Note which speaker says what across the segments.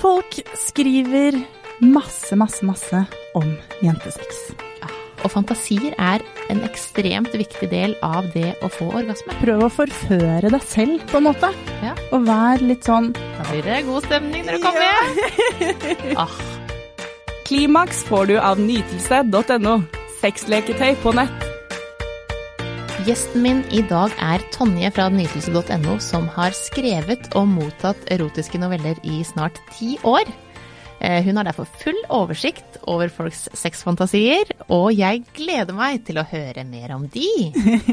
Speaker 1: Folk skriver masse, masse, masse om jentesex.
Speaker 2: Og fantasier er en ekstremt viktig del av det å få orgasme.
Speaker 1: Prøv å forføre deg selv, på en måte.
Speaker 2: Ja.
Speaker 1: Og vær litt sånn
Speaker 2: Da blir det god stemning når du kommer hjem. Ah,
Speaker 3: Klimaks får du av nytelse.no. Sexleketøy på nett.
Speaker 2: Gjesten min i dag er Tonje fra nytelse.no, som har skrevet og mottatt erotiske noveller i snart ti år. Eh, Hun har derfor full oversikt over folks sexfantasier, og jeg gleder meg til å høre mer om de.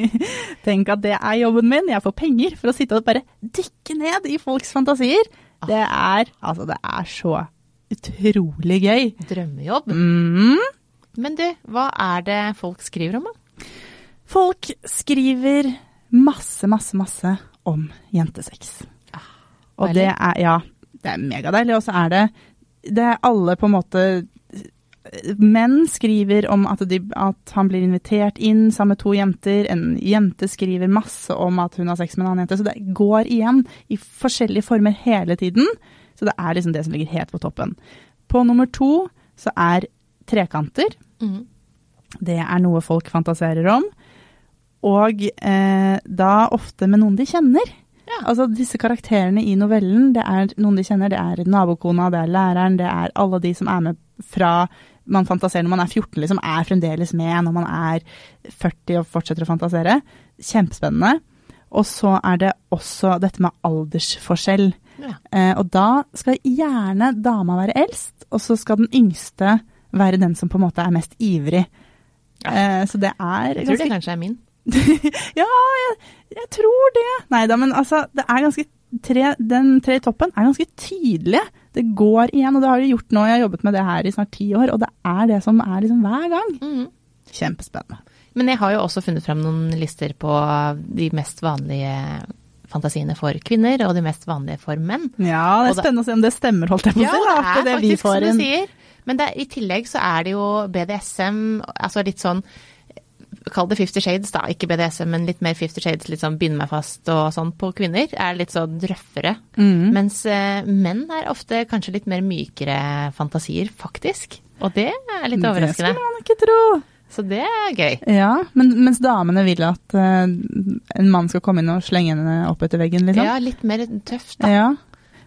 Speaker 1: Tenk at det er jobben min. Jeg får penger for å sitte og bare dykke ned i folks fantasier. Det er altså, det er så utrolig gøy.
Speaker 2: Drømmejobb.
Speaker 1: Mm.
Speaker 2: Men du, hva er det folk skriver om, da?
Speaker 1: Folk skriver masse, masse, masse om jentesex. Og det er, ja, det er megadeilig. Og så er det, det er alle på en måte Menn skriver om at, de, at han blir invitert inn sammen med to jenter. En jente skriver masse om at hun har sex med en annen jente. Så det går igjen i forskjellige former hele tiden. Så det er liksom det som ligger helt på toppen. På nummer to så er trekanter.
Speaker 2: Mm.
Speaker 1: Det er noe folk fantaserer om. Og eh, da ofte med noen de kjenner.
Speaker 2: Ja.
Speaker 1: Altså disse karakterene i novellen, det er noen de kjenner. Det er nabokona, det er læreren, det er alle de som er med fra man fantaserer når man er 14, liksom, er fremdeles med når man er 40 og fortsetter å fantasere. Kjempespennende. Og så er det også dette med aldersforskjell.
Speaker 2: Ja.
Speaker 1: Eh, og da skal gjerne dama være eldst, og så skal den yngste være den som på en måte er mest ivrig. Eh, så det er
Speaker 2: Jeg tror det kanskje er min.
Speaker 1: Ja, jeg, jeg tror det. Nei da, men altså, det er ganske tre, Den tre i toppen er ganske tydelige. Det går igjen, og det har de gjort nå. Jeg har jobbet med det her i snart ti år, og det er det som er liksom hver gang.
Speaker 2: Mm.
Speaker 1: Kjempespennende.
Speaker 2: Men jeg har jo også funnet frem noen lister på de mest vanlige fantasiene for kvinner, og de mest vanlige for menn.
Speaker 1: Ja, det er
Speaker 2: da,
Speaker 1: spennende å se om det stemmer, holdt jeg på å si. Ja, det er
Speaker 2: det
Speaker 1: faktisk
Speaker 2: som du sier. Men det, i tillegg så er det jo BDSM, altså litt sånn Kall det Fifty Shades, da. Ikke BDSM, men litt mer Fifty Shades, litt sånn bind meg fast og sånn på kvinner. Er litt sånn røffere.
Speaker 1: Mm.
Speaker 2: Mens eh, menn er ofte kanskje litt mer mykere fantasier, faktisk. Og det er litt overraskende.
Speaker 1: Det skulle man ikke tro.
Speaker 2: Så det er gøy.
Speaker 1: Ja, men mens damene vil at uh, en mann skal komme inn og slenge henne opp etter veggen, liksom.
Speaker 2: Ja, litt mer tøft, da.
Speaker 1: Ja.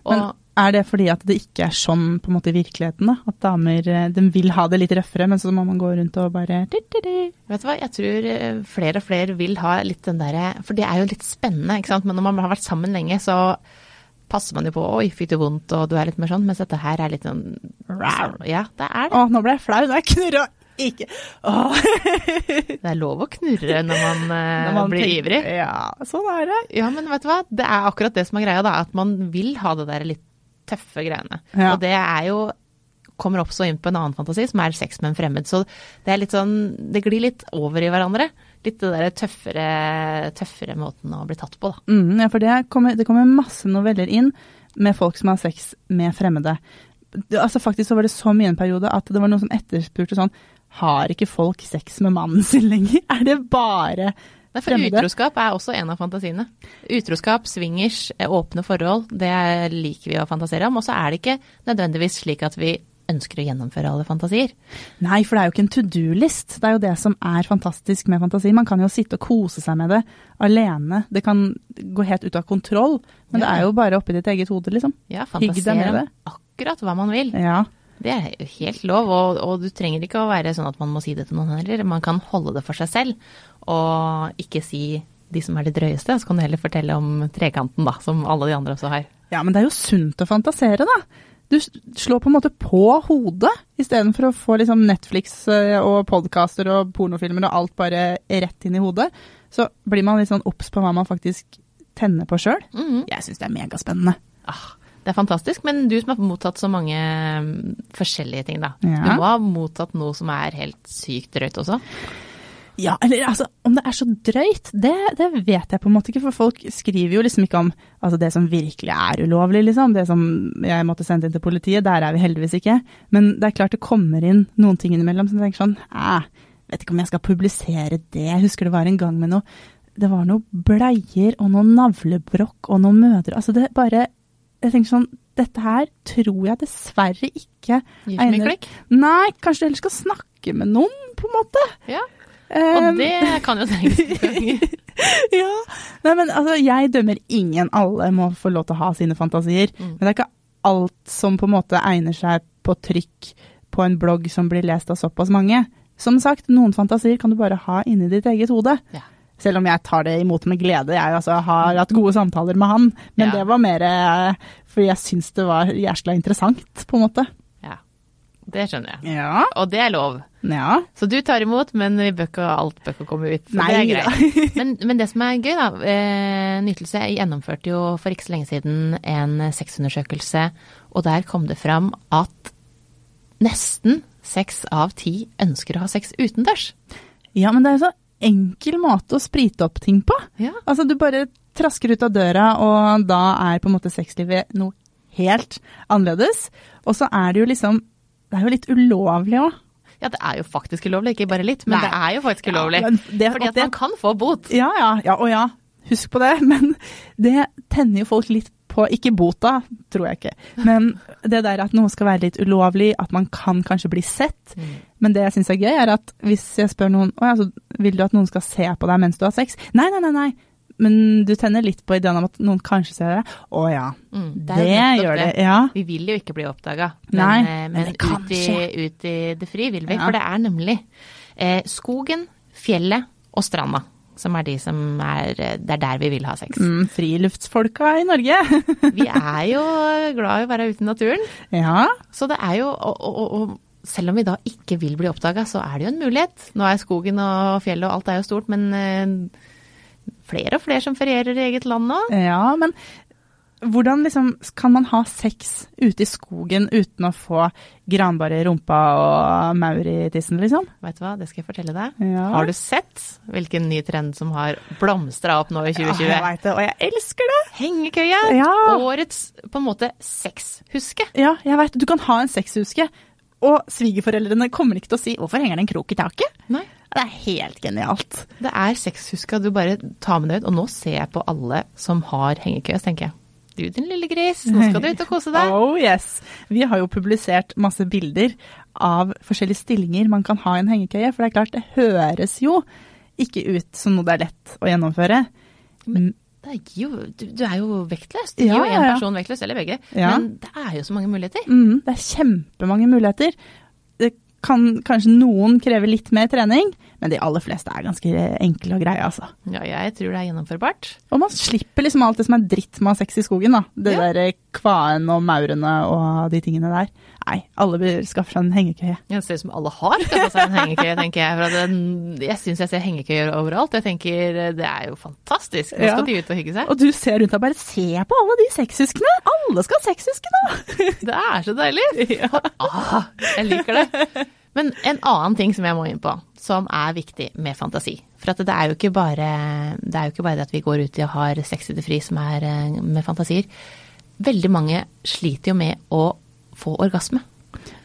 Speaker 1: Men
Speaker 2: Og
Speaker 1: er det fordi at det ikke er sånn på en måte i virkeligheten, da? At damer eh, de vil ha det litt røffere, men så må man gå rundt og bare.
Speaker 2: Vet du hva, jeg tror eh, flere og flere vil ha litt den derre For det er jo litt spennende, ikke sant. Men når man har vært sammen lenge, så passer man jo på Oi, fikk du vondt, og du er litt mer sånn. Mens dette her er litt sånn Ja, det er det.
Speaker 1: Å, nå ble jeg flau. Nå er jeg knurra. Ikke Åh.
Speaker 2: Det er lov å knurre når man, eh,
Speaker 1: Når man
Speaker 2: blir
Speaker 1: tenker-
Speaker 2: ivrig.
Speaker 1: Ja, sånn er det.
Speaker 2: Ja, men vet du hva, det er akkurat det som er greia, da. At man vil ha det der litt tøffe greiene.
Speaker 1: Ja.
Speaker 2: Og det er jo kommer også inn på en annen fantasi, som er sex med en fremmed. Så det er litt sånn Det glir litt over i hverandre. Litt det der tøffere, tøffere måten å bli tatt på, da.
Speaker 1: Mm, ja, for det kommer, det kommer masse noveller inn med folk som har sex med fremmede. Det, altså Faktisk så var det så mye en periode at det var noen som etterspurte sånn Har ikke folk sex med mannen sin lenger? Er det bare
Speaker 2: Nei, for
Speaker 1: fremmede?
Speaker 2: utroskap er også en av fantasiene. Utroskap, swingers, eh, åpne forhold, det liker vi å fantasere om. Og så er det ikke nødvendigvis slik at vi ønsker å gjennomføre alle fantasier.
Speaker 1: Nei, for det er jo ikke en to do-list. Det er jo det som er fantastisk med fantasi. Man kan jo sitte og kose seg med det alene. Det kan gå helt ut av kontroll, men det er jo bare oppi ditt eget hode, liksom.
Speaker 2: Ja, fantasere om akkurat hva man vil.
Speaker 1: Ja.
Speaker 2: Det er jo helt lov, og, og du trenger ikke å være sånn at man må si det til noen heller. Man kan holde det for seg selv, og ikke si de som er de drøyeste. Så kan du heller fortelle om trekanten, da, som alle de andre også har.
Speaker 1: ja, men det er jo sunt å fantasere, da. Du slår på en måte på hodet, istedenfor å få liksom Netflix eh, og podkaster og pornofilmer og alt bare rett inn i hodet. Så blir man litt sånn obs på hva man faktisk tenner på sjøl.
Speaker 2: Mhm.
Speaker 1: Jeg syns det er megaspennende.
Speaker 2: Ah, det er fantastisk, men du som har mottatt så mange mm, forskjellige ting, da.
Speaker 1: Ja.
Speaker 2: Du må ha mottatt noe som er helt sykt drøyt også.
Speaker 1: Ja, eller altså, om det er så drøyt, det, det vet jeg på en måte ikke. For folk skriver jo liksom ikke om altså, det som virkelig er ulovlig, liksom. Det som jeg måtte sende inn til politiet, der er vi heldigvis ikke. Men det er klart det kommer inn noen ting innimellom som tenker sånn Æh, vet ikke om jeg skal publisere det. Jeg husker det var en gang med noe Det var noe bleier og noe navlebrokk og noe mødre. Altså det bare Jeg tenker sånn dette her tror jeg dessverre ikke
Speaker 2: Gir så mye klikk.
Speaker 1: Nei, kanskje du heller skal snakke med noen, på en måte.
Speaker 2: Ja. Og
Speaker 1: Um,
Speaker 2: det kan jo trenges noen ganger.
Speaker 1: ja. Nei, men altså, jeg dømmer ingen. Alle må få lov til å ha sine fantasier.
Speaker 2: Mm.
Speaker 1: Men det er ikke alt som på en måte egner seg på trykk på en blogg som blir lest av såpass mange. Som sagt, noen fantasier kan du bare ha inni ditt eget hode.
Speaker 2: Ja.
Speaker 1: Selv om jeg tar det imot med glede. Jeg altså, har hatt gode samtaler med han, men
Speaker 2: Ja.
Speaker 1: det var mer eh, fordi jeg syns det var jæsla interessant, på en måte.
Speaker 2: Ja. Det skjønner jeg.
Speaker 1: Ja.
Speaker 2: Og det er lov.
Speaker 1: Ja.
Speaker 2: Så du tar imot, men vi bør ikke, alt bør ikke komme ut. Så
Speaker 1: Nei
Speaker 2: det er greit. Men, men det som er gøy, da. Eh, Nytelse gjennomførte jo for ikke så lenge siden en sexundersøkelse, og der kom det fram at nesten seks av ti ønsker å ha sex utendørs.
Speaker 1: ja, men det er jo så enkel måte å sprite opp ting på.
Speaker 2: Ja.
Speaker 1: Altså, du bare trasker ut av døra, og da er på en måte sexlivet noe helt annerledes. Og så er det jo liksom Det er jo litt ulovlig òg.
Speaker 2: ja, det er jo faktisk ulovlig, ikke bare litt, men
Speaker 1: Nei.
Speaker 2: det er jo faktisk ulovlig.
Speaker 1: Ja, det-
Speaker 2: fordi at
Speaker 1: det-
Speaker 2: man kan få bot.
Speaker 1: Ja, ja, ja, og ja. Husk på det. Men det tenner jo folk litt på. Ikke bota, tror jeg ikke. Men det der at noe skal være litt ulovlig, at man kan kanskje bli sett. Men det jeg syns er gøy, er at hvis jeg spør noen Å ja, så vil du at noen skal se på deg mens du har sex? Nei, nei, nei. nei. Men du tenner litt på ideen om at noen kanskje ser deg. Å ja.
Speaker 2: Mm,
Speaker 1: Det,
Speaker 2: det
Speaker 1: gjør det. Ja.
Speaker 2: Vi vil jo ikke bli oppdaga, men, eh,
Speaker 1: men
Speaker 2: men ut, i, ut i det fri vil vi.
Speaker 1: Ja.
Speaker 2: For det er nemlig eh, skogen, fjellet og stranda som er de som er Det er der vi vil ha sex.
Speaker 1: Mm, friluftsfolka i Norge.
Speaker 2: Vi er jo glad i å være ute i naturen,
Speaker 1: ja.
Speaker 2: så det er jo og, og, og, og selv om vi da ikke vil bli oppdaga, så er det jo en mulighet. Nå er skogen og fjellet og alt er jo stort, men eh, flere og flere som ferierer i eget land nå.
Speaker 1: Ja, men hvordan liksom kan man ha sex ute i skogen uten å få granbar i rumpa og maur i tissen, liksom?
Speaker 2: Vet du hva, det skal jeg fortelle deg.
Speaker 1: Ja.
Speaker 2: Har du sett hvilken ny trend som har blomstra opp nå i 2020?
Speaker 1: Ja, jeg veit det, og jeg elsker det!
Speaker 2: Hengekøye!
Speaker 1: Ja.
Speaker 2: Årets på en måte sexhuske.
Speaker 1: Ja, jeg vet, Du kan ha en sexhuske, og svigerforeldrene kommer ikke til å si 'hvorfor henger det en krok i taket'?
Speaker 2: Nei.
Speaker 1: Det er helt genialt.
Speaker 2: Det er sexhuska du bare tar med deg ut, og nå ser jeg på alle som har hengekøye, tenker jeg du din lille gris, nå skal du ut og kose deg.
Speaker 1: Oh yes. Vi har jo publisert masse bilder av forskjellige stillinger man kan ha i en hengekøye, for det er klart, det høres jo ikke ut som noe det er lett å gjennomføre. Men
Speaker 2: Det er jo, du, du er jo vektløs. Du gir
Speaker 1: Ja,
Speaker 2: jo én
Speaker 1: ja, ja.
Speaker 2: person vektløs, eller begge.
Speaker 1: Ja.
Speaker 2: Men det er jo så mange muligheter.
Speaker 1: Mm, det er kjempemange muligheter. Det kan kanskje noen kreve litt mer trening, men de aller fleste er ganske enkle og greie, altså.
Speaker 2: Ja, jeg tror det er gjennomførbart.
Speaker 1: Og man slipper liksom alt det som er dritt med å ha sex i skogen, da. Det
Speaker 2: Ja.
Speaker 1: der kvaen og maurene og de tingene der. Nei, alle bør skaffe seg en hengekøye.
Speaker 2: Det ser ut som alle har skaffa seg en hengekøye, tenker jeg. For den, jeg syns jeg ser hengekøyer overalt. Jeg tenker det er jo fantastisk. Nå
Speaker 1: Ja.
Speaker 2: skal de ut og hygge seg.
Speaker 1: Og du ser rundt deg bare se på alle de sexhuskene! Alle skal ha sexhuske nå!
Speaker 2: Det er så deilig! Ah, jeg liker det. Men en annen ting som jeg må inn på, som er viktig med fantasi. For at det er jo ikke bare det, er jo ikke bare det at vi går ut og har sex til fri som er eh, med fantasier. Veldig mange sliter jo med å få orgasme.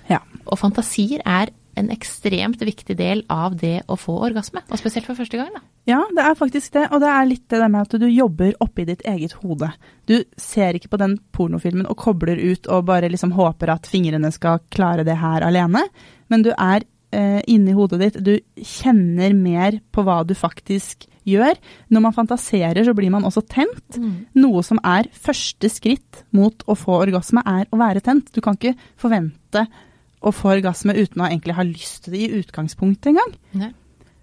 Speaker 1: Ja.
Speaker 2: Og fantasier er en ekstremt viktig del av det å få orgasme. Og spesielt for første gang, da.
Speaker 1: Ja, det er faktisk det. Og det er litt det der med at du jobber oppi ditt eget hode. Du ser ikke på den pornofilmen og kobler ut og bare liksom håper at fingrene skal klare det her alene, men du er eh, inni hodet ditt. Du kjenner mer på hva du faktisk gjør. Når man fantaserer, så blir man også tent. Noe som er første skritt mot å få orgasme, er å være tent. Du kan ikke forvente å få orgasme uten å egentlig ha lyst til det i utgangspunktet engang.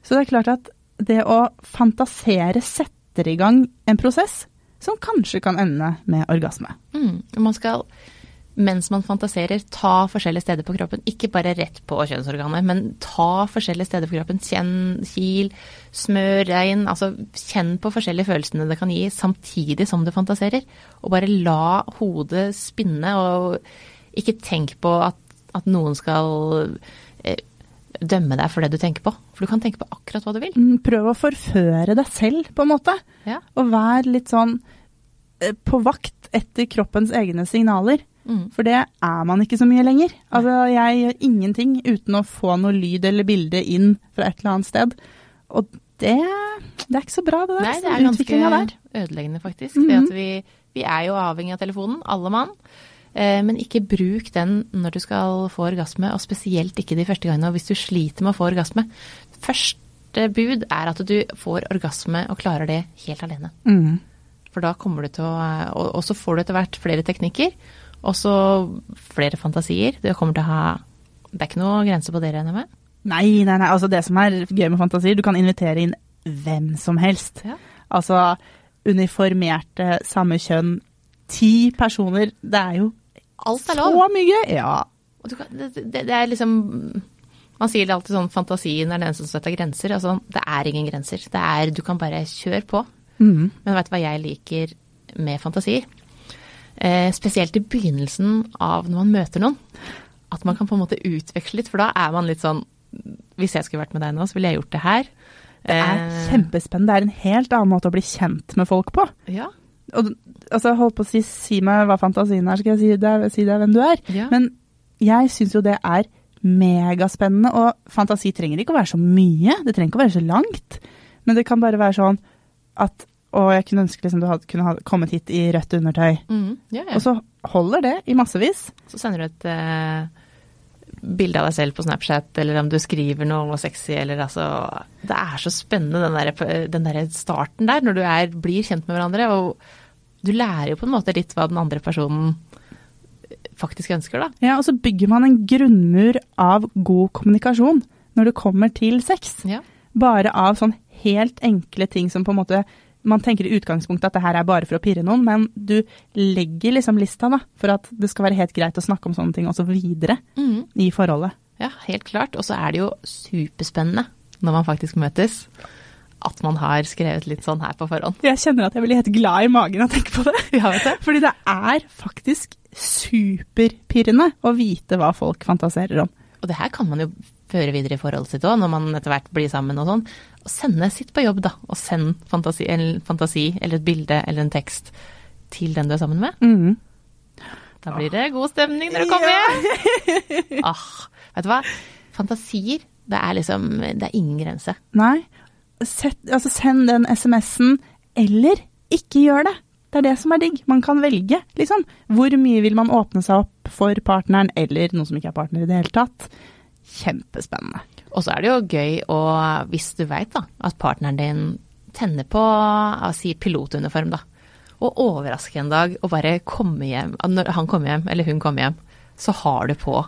Speaker 1: Så det er klart at det å fantasere setter i gang en prosess som kanskje kan ende med orgasme.
Speaker 2: Mm. Man skal, mens man fantaserer, ta forskjellige steder på kroppen. Ikke bare rett på kjønnsorganet, men ta forskjellige steder på kroppen. Kjenn kil, smør, regn. Altså kjenn på forskjellige følelsene det kan gi, samtidig som du fantaserer. Og bare la hodet spinne, og ikke tenk på at, at noen skal eh, dømme deg for det du tenker på. For du kan tenke på akkurat hva du vil.
Speaker 1: Mm, Prøv å forføre deg selv, på en måte.
Speaker 2: Ja.
Speaker 1: Og vær litt sånn eh, på vakt etter kroppens egne signaler.
Speaker 2: Mm.
Speaker 1: For det er man ikke så mye lenger. Altså, jeg gjør ingenting uten å få noe lyd eller bilde inn fra et eller annet sted. Og det, det er ikke så bra, det der.
Speaker 2: Nei, det er ganske
Speaker 1: der.
Speaker 2: ødeleggende, faktisk. Mm -hmm. vi, vi er jo avhengig av telefonen, alle mann. Eh, Men ikke bruk den når du skal få orgasme, og spesielt ikke de første gangene. Og hvis du sliter med å få orgasme. Første bud er at du får orgasme og klarer det helt alene.
Speaker 1: Mm.
Speaker 2: For da kommer du til å Og og så får du etter hvert flere teknikker. Og så flere fantasier. Du kommer til å ha Det er ikke noe grense på det, regner jeg med?
Speaker 1: Nei, nei, nei. Altså, det som er gøy med fantasier, du kan invitere inn hvem som helst.
Speaker 2: Ja.
Speaker 1: Altså uniformerte, samme kjønn. Ti personer. Det er jo
Speaker 2: Alt er
Speaker 1: så
Speaker 2: lov.
Speaker 1: mye gøy. Ja.
Speaker 2: Kan, det, det, det er liksom Man sier det alltid sånn fantasien er den som setter grenser. Altså, det er ingen grenser. Det er, du kan bare kjøre på.
Speaker 1: Mm.
Speaker 2: Men vet du hva jeg liker med fantasier? Eh, spesielt i begynnelsen av når man møter noen. At man kan på en måte utveksle litt, for da er man litt sånn Hvis jeg skulle vært med deg nå, så ville jeg gjort det her.
Speaker 1: Det er
Speaker 2: Eh,
Speaker 1: kjempespennende. Det er en helt annen måte å bli kjent med folk på.
Speaker 2: Ja.
Speaker 1: Og altså, holdt på å si, si meg hva fantasien er, skal jeg si deg, si deg hvem du er.
Speaker 2: ja.
Speaker 1: Men jeg syns jo det er megaspennende, og fantasi trenger ikke å være så mye. Det trenger ikke å være så langt. Men det kan bare være sånn at å, jeg kunne ønske liksom du hadde, kunne ha kommet hit i rødt undertøy.
Speaker 2: Mm, ja, ja.
Speaker 1: Og så holder det i massevis.
Speaker 2: Så sender du et eh, bilde av deg selv på Snapchat, eller om du skriver noe sexy, eller altså Det er så spennende den der, den der starten der, når du er, blir kjent med hverandre. Og du lærer jo på en måte litt hva den andre personen faktisk ønsker, da.
Speaker 1: Ja, og så bygger man en grunnmur av god kommunikasjon når det kommer til sex.
Speaker 2: Ja.
Speaker 1: Bare av sånn helt enkle ting som på en måte man tenker i utgangspunktet at det her er bare for å pirre noen, men du legger liksom lista da, for at det skal være helt greit å snakke om sånne ting også videre
Speaker 2: mm.
Speaker 1: i forholdet.
Speaker 2: ja, helt klart. Og så er det jo superspennende når man faktisk møtes, at man har skrevet litt sånn her på forhånd.
Speaker 1: Jeg kjenner at jeg blir helt glad i magen av å tenke på det.
Speaker 2: Ja, vet du.
Speaker 1: Fordi det er faktisk superpirrende å vite hva folk fantaserer om.
Speaker 2: Og det her kan man jo føre videre i forholdet sitt òg, når man etter hvert blir sammen og sånn. Og sende sitt på jobb, da. Og send fantasi, fantasi eller et bilde eller en tekst til den du er sammen med.
Speaker 1: Mm.
Speaker 2: Da blir det god stemning når du kommer hjem. Ah, vet du hva? Fantasier, det er liksom Det er ingen grense.
Speaker 1: Nei, Sett, altså send den SMS-en, eller ikke gjør det. Det er det som er digg. Man kan velge, liksom. Hvor mye vil man åpne seg opp for partneren, eller noen som ikke er partner i det hele tatt. Kjempespennende.
Speaker 2: Og så er det jo gøy å, hvis du veit da, at partneren din tenner på si pilotuniform, da. Og overraske en dag og bare komme hjem. Når han kommer hjem, eller hun kommer hjem, så har du på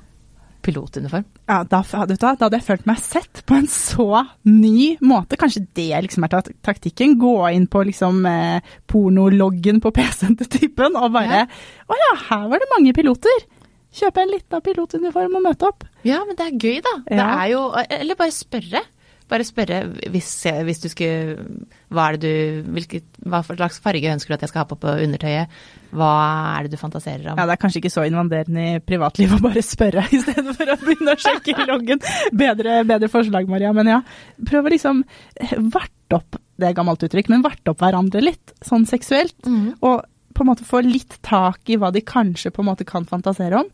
Speaker 2: pilotuniform.
Speaker 1: Ja, da, du da hadde jeg følt meg sett på en så ny måte. Kanskje det liksom er tak- taktikken. Gå inn på liksom eh, pornologgen på PC-en til typen og bare Å ja, her var det mange piloter. Kjøpe en liten pilotuniform og møte opp.
Speaker 2: Ja, men det er gøy, da. Det er jo Eller bare spørre. Bare spørre hvis, hvis du skulle Hva du hvilket, Hva slags farge ønsker du at jeg skal ha på på undertøyet? Hva er det du fantaserer om?
Speaker 1: Ja, det er kanskje ikke så invaderende i privatlivet å bare spørre i stedet for å begynne å sjekke i loggen. Bedre, bedre forslag, Maria. Men ja, prøv å liksom varte opp, det er gammelt uttrykk, men varte opp hverandre litt, sånn seksuelt.
Speaker 2: Mm.
Speaker 1: Og på en måte få litt tak i hva de kanskje på en måte kan fantasere om.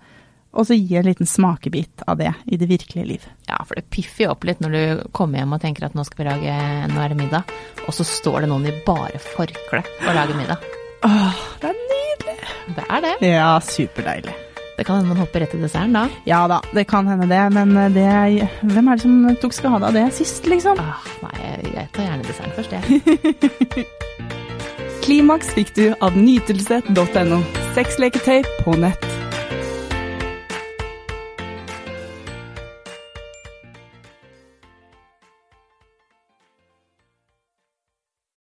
Speaker 1: Og så gi en liten smakebit av det i det virkelige liv.
Speaker 2: Ja, for det piffer jo opp litt når du kommer hjem og tenker at nå skal vi lage, nå er det middag, og så står det noen i bare forkle og lager middag.
Speaker 1: Åh, det er nydelig!
Speaker 2: Det er det.
Speaker 1: Ja, superdeilig.
Speaker 2: Det kan hende man hopper rett til desserten da.
Speaker 1: Ja da, det kan hende det, men det Hvem er det som tok skade av det sist, liksom?
Speaker 2: Ah, nei, jeg- jeg tar gjerne desserten først, jeg.
Speaker 3: Klimaks fikk du av nytelse.no. Sexleketøy på nett.